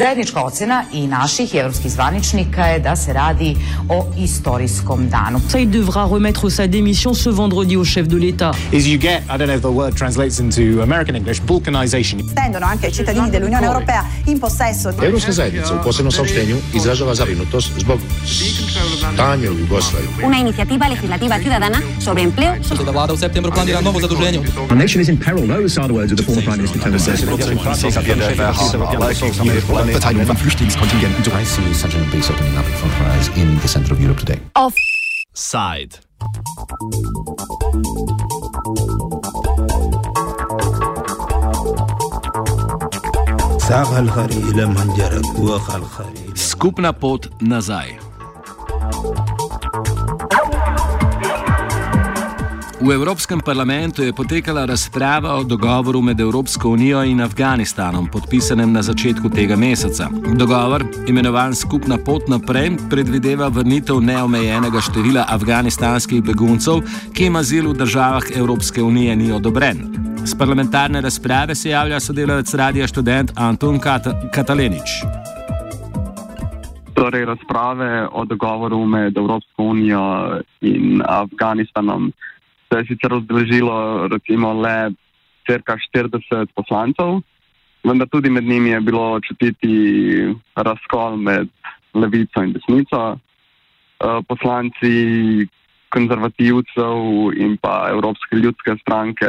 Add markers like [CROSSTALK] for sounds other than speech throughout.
Zajednička ocena i naših i evropskih zvaničnika je da se radi o istorijskom danu. Ça, il devra remettre sa démission ce vendredi au chef de l'État. Is you get, I don't know if the word translates into American English, balkanization. Stendono anche ai cittadini dell'Unione Europea in possesso di... Europska zajednica u posebnom saopštenju izražava zabrinutost zbog stanja u Jugoslaviji. Una iniciativa legislativa ciudadana sobre empleo. Da vlada u septembru planira novo zaduženje. Our nation is in peril. Those are the words of the former Prime Minister Tony Verteilung von Flüchtlingskontingenten. I see such an abyss opening up in front of our eyes in the center of Europe today. Offside. Skupna pot nazaj. V Evropskem parlamentu je potekala razprava o dogovoru med Evropsko unijo in Afganistanom, podpisanem na začetku tega meseca. Dogovor, imenovan Skupna pot naprej, predvideva vrnitev neomejenega števila afganistanskih beguncev, ki jim azil v državah Evropske unije ni odobren. Z parlamentarne razprave se javlja sodelavec radija študent Anton Kat Katalenič. Torej, razprave o dogovoru med Evropsko unijo in Afganistanom se je sicer razdežilo recimo le cirka 40 poslancev, vendar tudi med njimi je bilo čutiti razkol med levico in desnico. Poslanci konzervativcev in pa Evropske ljudske stranke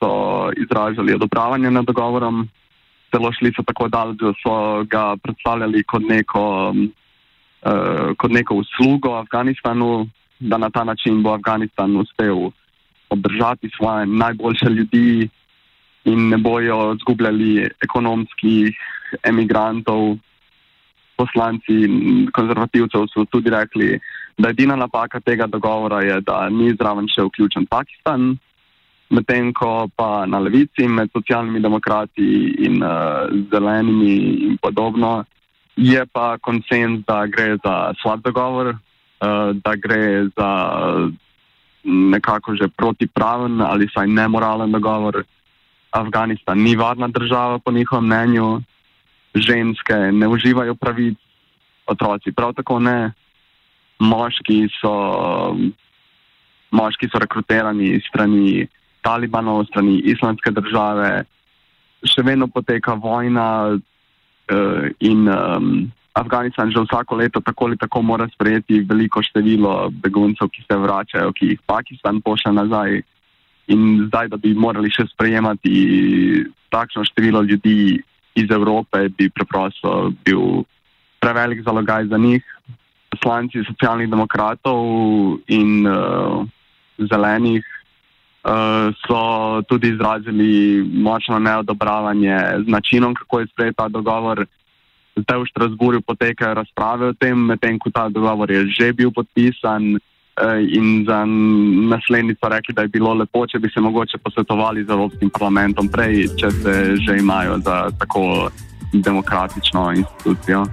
so izražali odobravanje nad dogovorom, celo šli so tako daleč, da so ga predstavljali kot neko, uh, kot neko uslugo Afganistanu, da na ta način bo Afganistan uspel obdržati svoje najboljše ljudi in ne bojo zgubljali ekonomskih emigrantov. Poslanci konzervativcev so tudi rekli, da edina napaka tega dogovora je, da ni zraven še vključen Pakistan, medtem ko pa na levici med socialnimi demokrati in uh, zelenimi in podobno je pa konsens, da gre za slab dogovor, uh, da gre za nekako že protipraven ali saj nemoralen dogovor. Afganistan ni varna država, po njihovem mnenju, ženske ne uživajo pravic, otroci prav tako ne, moški so, moški so rekrutirani strani Talibanov, strani islamske države, še vedno poteka vojna uh, in um, Afganistan že vsako leto tako ali tako mora sprejeti veliko število beguncev, ki se vračajo, ki jih Pakistan pošlje nazaj. In zdaj, da bi morali še sprejemati takšno število ljudi iz Evrope, bi preprosto bil prevelik zalogaj za njih. Poslanci socialnih demokratov in uh, zelenih uh, so tudi izrazili močno neodobravanje z načinom, kako je sprejet ta dogovor. Zdaj v Štrasburju potekajo razprave o tem, medtem ko ta dogovor je že bil podpisan in za naslednjico rekli, da je bilo lepo, če bi se mogoče posvetovali z Evropskim parlamentom prej, če se že imajo za tako demokratično institucijo.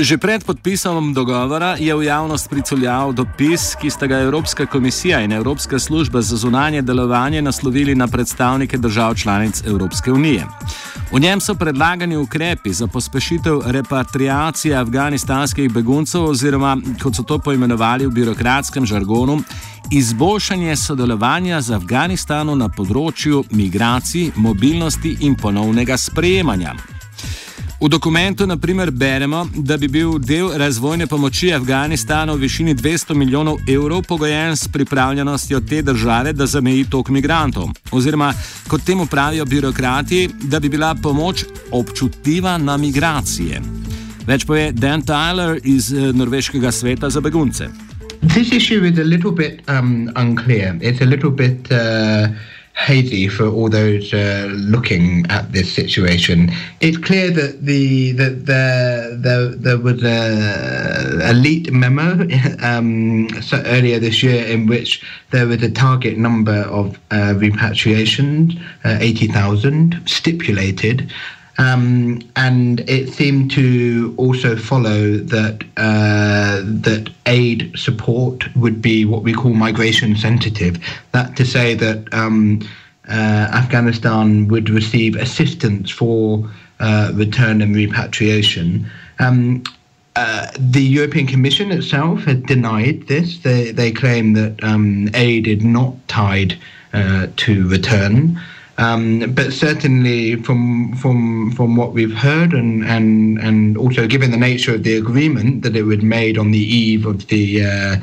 Že pred podpisom dogovora je v javnost priculjal dopis, ki sta ga Evropska komisija in Evropska služba za zunanje delovanje naslovili na predstavnike držav članic Evropske unije. V njem so predlagani ukrepi za pospešitev repatriacije afganistanskih beguncev oziroma, kot so to poimenovali v birokratskem žargonu, izboljšanje sodelovanja z Afganistanom na področju migracij, mobilnosti in ponovnega sprejemanja. V dokumentu naprimer beremo, da bi bil del razvojne pomoči Afganistanu v višini 200 milijonov evrov pogojen s pripravljenostjo te države, da zameji tok migrantov. Oziroma, kot temu pravijo birokrati, da bi bila pomoč občutljiva na migracije. Več pove Dan Tyler iz Norveškega sveta za begunce. This issue is a little bit um, unclear. It's a little bit uh, hazy for all those uh, looking at this situation. It's clear that the that there there, there was a, leaked memo [LAUGHS] um, so earlier this year in which there was a target number of uh, repatriations, uh, eighty thousand, stipulated. Um, and it seemed to also follow that uh, that aid support would be what we call migration sensitive. That to say that um, Afghanistan would receive assistance for return and repatriation. Um, uh, the European Commission itself had denied this. They, they claim that um, aid is not tied uh, to return. Um, but certainly, from from from what we've heard, and, and and also given the nature of the agreement that it was made on the eve of the uh,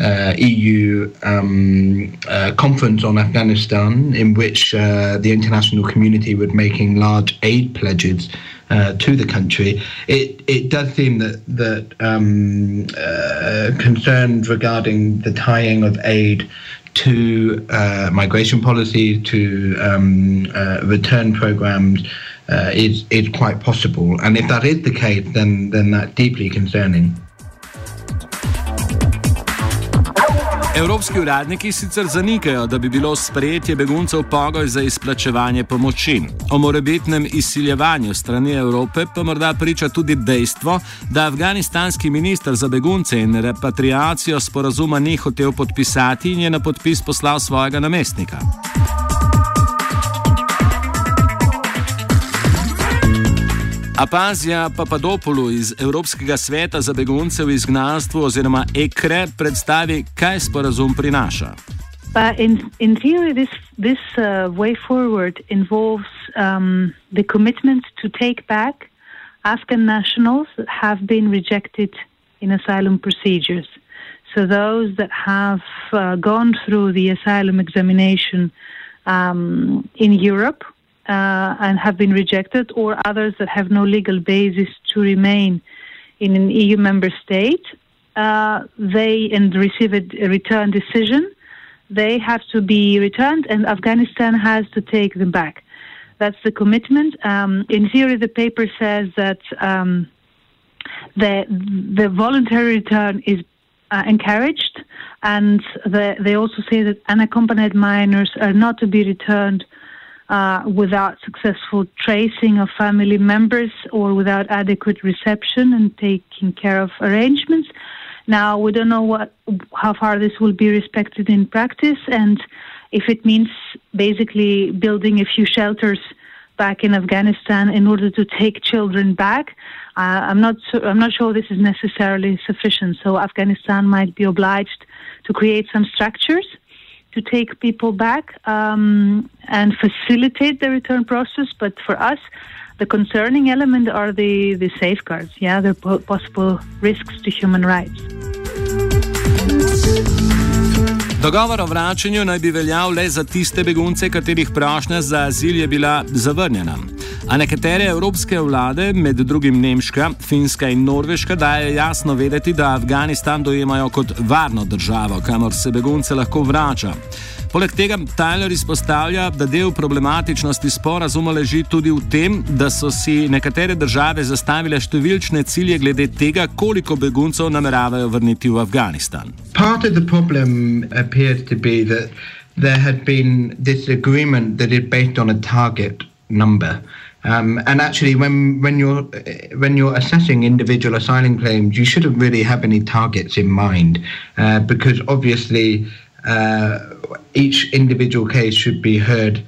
uh, EU um, uh, conference on Afghanistan, in which uh, the international community was making large aid pledges uh, to the country, it it does seem that that um, uh, concerns regarding the tying of aid to uh, migration policy, to um, uh, return programs, uh, is is quite possible. And if that is the case, then then that's deeply concerning. Evropski uradniki sicer zanikajo, da bi bilo sprejetje beguncev pogoj za izplačevanje pomoči. O morebitnem izsiljevanju strani Evrope pa morda priča tudi dejstvo, da afganistanski minister za begunce in repatriacijo sporazuma ni hotel podpisati in je na podpis poslal svojega namestnika. Apazija Papadopoulou iz Evropskega sveta za begunce v izgnanstvu oziroma EKRE predstavi, kaj sporazum prinaša. But in, in theory, this, this uh, way forward involves um, the commitment to take back Afghan nationals that have been rejected in asylum procedures. So, those that have uh, gone through the asylum examination um, in Europe uh, and have been rejected, or others that have no legal basis to remain in an EU member state, uh, they and receive a, return decision. They have to be returned, and Afghanistan has to take them back. That's the commitment. Um, in theory, the paper says that um, the the voluntary return is uh, encouraged, and the, they also say that unaccompanied minors are not to be returned uh, without successful tracing of family members or without adequate reception and taking care of arrangements. Now we don't know what how far this will be respected in practice, and if it means basically building a few shelters back in Afghanistan in order to take children back. Uh, I'm not I'm not sure this is necessarily sufficient. So Afghanistan might be obliged to create some structures to take people back um, and facilitate the return process. But for us, the concerning element are the, the safeguards, yeah, the possible risks to human rights. Dogovor o vračanju naj bi veljal le za tiste begunce, katerih prošnja za azil je bila zavrnjena. A nekatere evropske vlade, med drugim Nemška, Finska in Norveška, dajo jasno vedeti, da Afganistan dojemajo kot varno državo, kamor se begunce lahko vrača. Poleg tega Tyler izpostavlja, da del problematičnosti sporazuma leži tudi v tem, da so si nekatere države zastavile številčne cilje glede tega, koliko beguncev nameravajo vrniti v Afganistan. Part of the problem appears to be that there had been this agreement that is based on a target number. Um, and actually, when when you're when you're assessing individual asylum claims, you shouldn't really have any targets in mind, uh, because obviously uh, each individual case should be heard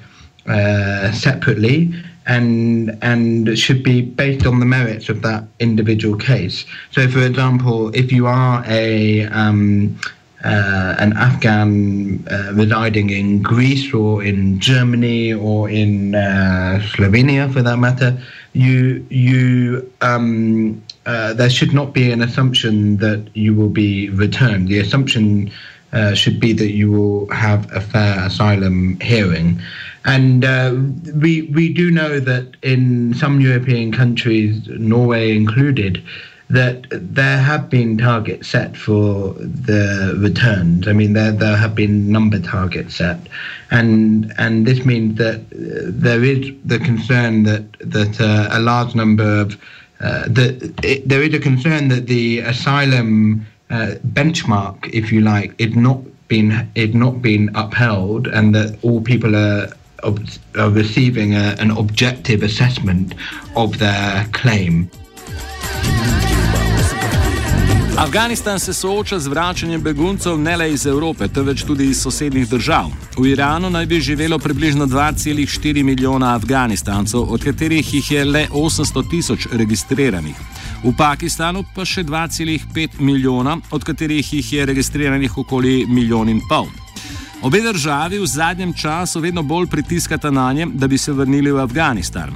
uh, separately and and should be based on the merits of that individual case. So, for example, if you are a um, uh, an Afghan uh, residing in Greece or in Germany or in uh, Slovenia, for that matter, you you um, uh, there should not be an assumption that you will be returned. The assumption uh, should be that you will have a fair asylum hearing. And uh, we we do know that in some European countries, Norway included, that there have been targets set for the returns. I mean, there there have been number targets set, and and this means that uh, there is the concern that that uh, a large number of uh, that there is a concern that the asylum uh, benchmark, if you like, is not been it not been upheld, and that all people are. Are receiving a, an objective assessment of their claim. Afganistan se sooča z vračanjem beguncev ne le iz Evrope, temveč tudi iz sosednjih držav. V Iranu naj bi živelo približno 2,4 milijona Afganistancev, od katerih jih je le 800 tisoč registriranih. V Pakistanu pa še 2,5 milijona, od katerih jih je registriranih okoli milijon in pol. Obe državi v zadnjem času vedno bolj pritiskata na nje, da bi se vrnili v Afganistan.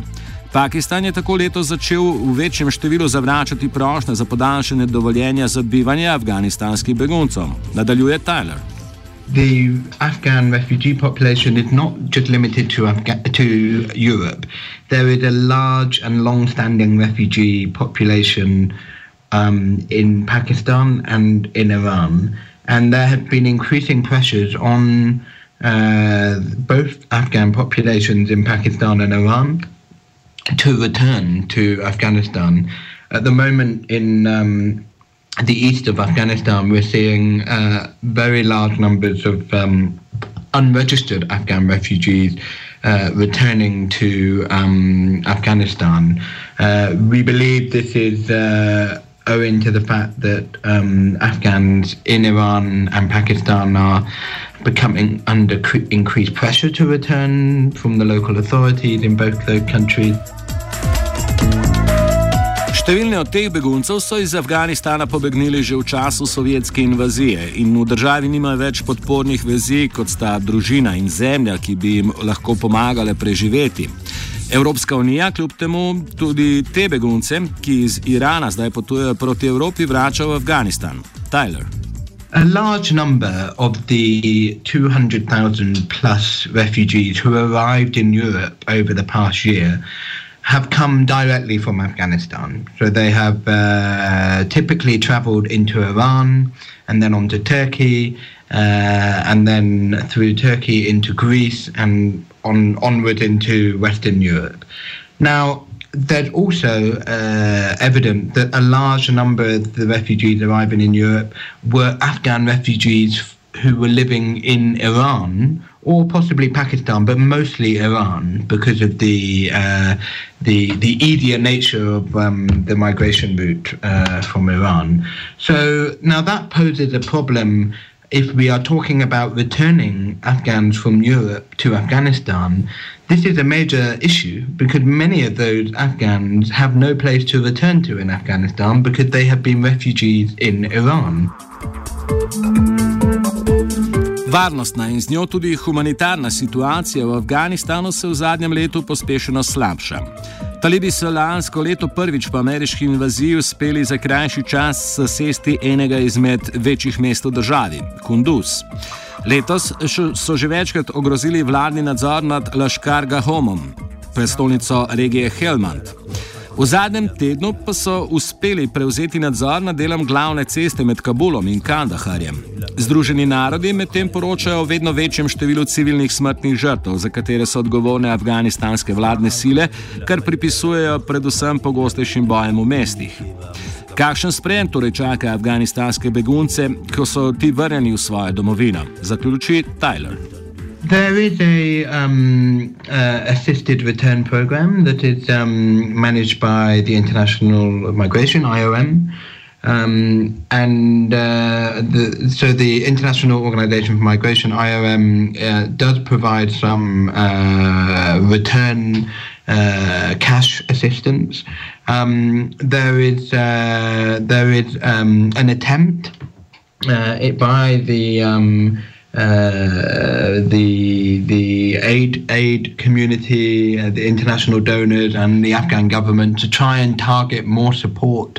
Pakistan je tako letos začel v večjem številu zavračati prošnje za podaljšanje dovoljenja za bivanje afganistanskih beguncov. Nadaljuje Tyler. The Afghan refugee population is not just limited to, Afga to Europe. There is a large and long standing refugee population um, in Pakistan and in Iran. And there have been increasing pressures on uh, both Afghan populations in Pakistan and Iran to return to Afghanistan. At the moment, in um, the east of Afghanistan, we're seeing uh, very large numbers of um, unregistered Afghan refugees uh, returning to um, Afghanistan. Uh, we believe this is uh, owing to the fact that um, Afghans in Iran and Pakistan are becoming under increased pressure to return from the local authorities in both those countries. Številni od teh beguncev so iz Afganistana pobegnili že v času sovjetske invazije in v državi nimajo več podpornih vezi, kot sta družina in zemlja, ki bi jim lahko pomagale preživeti. Evropska unija kljub temu tudi te begunce, ki iz Irana zdaj potujejo proti Evropi, vrača v Afganistan. Tyler. A large number of the 200,000 plus refugees who arrived in Europe over the past year have come directly from Afghanistan. So they have uh, typically traveled into Iran and then on to Turkey uh, and then through Turkey into Greece and on onward into Western Europe. Now, there's also uh, evident that a large number of the refugees arriving in Europe were Afghan refugees who were living in Iran or possibly Pakistan, but mostly Iran because of the uh, the the easier nature of um, the migration route uh, from Iran. So now that poses a problem if we are talking about returning Afghans from Europe to Afghanistan. This is a major issue because many of those Afghans have no place to return to in Afghanistan because they have been refugees in Iran. Varnostna in z njo tudi humanitarna situacija v Afganistanu se v zadnjem letu pospešeno slabša. Talibi so lansko leto prvič po ameriški invaziji uspeli za krajši čas zasesti enega izmed večjih mest v državi, Kunduz. Letos so že večkrat ogrozili vladni nadzor nad Laškar Gahomom, prestolnico regije Helmand. V zadnjem tednu pa so uspeli prevzeti nadzor nad delom glavne ceste med Kabulom in Kandaharjem. Združeni narodi medtem poročajo o vedno večjem številu civilnih smrtnih žrtev, za katere so odgovorne afganistanske vladne sile, kar pripisujejo predvsem pogostejšim bojem v mestih. Kakšen sprejem torej čaka afganistanske begunce, ko so ti vrnjeni v svojo domovino? Zaključi Tyler. There is a um, uh, assisted return program that is um, managed by the International Migration (IOM), um, and uh, the, so the International Organization for Migration (IOM) uh, does provide some uh, return uh, cash assistance. Um, there is uh, there is um, an attempt by the uh, the the aid aid community, uh, the international donors, and the Afghan government to try and target more support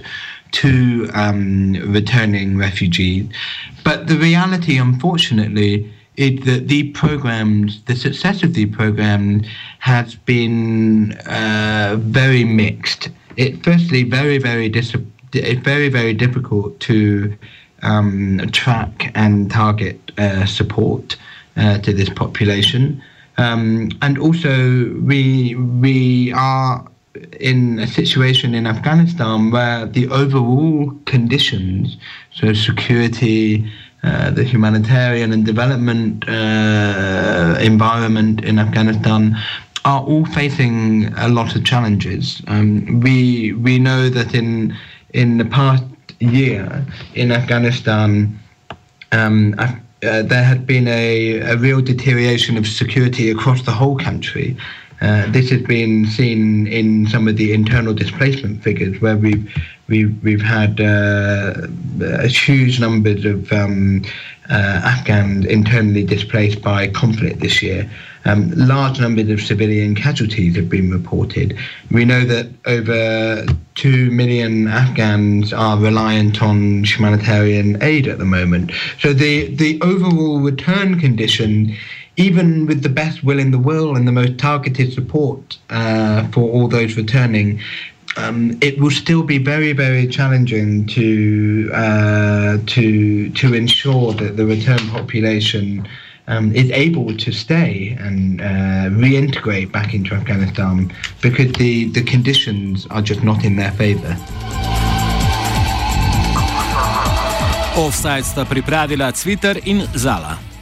to um, returning refugees. But the reality, unfortunately, is that the programs, the success of the programs, has been uh, very mixed. It firstly very very dis- very very difficult to um, track and target uh, support uh, to this population. Um, and also, we we are in a situation in Afghanistan where the overall conditions, so security, uh, the humanitarian and development uh, environment in Afghanistan, are all facing a lot of challenges. Um, we we know that in in the past year in Afghanistan, um, uh, there had been a, a real deterioration of security across the whole country. Uh, this has been seen in some of the internal displacement figures, where we've we've, we've had uh, huge numbers of um, uh, Afghans internally displaced by conflict this year. Um, large numbers of civilian casualties have been reported. We know that over 2 million Afghans are reliant on humanitarian aid at the moment. So the, the overall return condition, even with the best will in the world and the most targeted support uh, for all those returning, um, it will still be very, very challenging to uh, to to ensure that the return population um, is able to stay and uh, reintegrate back into Afghanistan because the, the conditions are just not in their favour. Offside sta pripravila Twitter in Zala.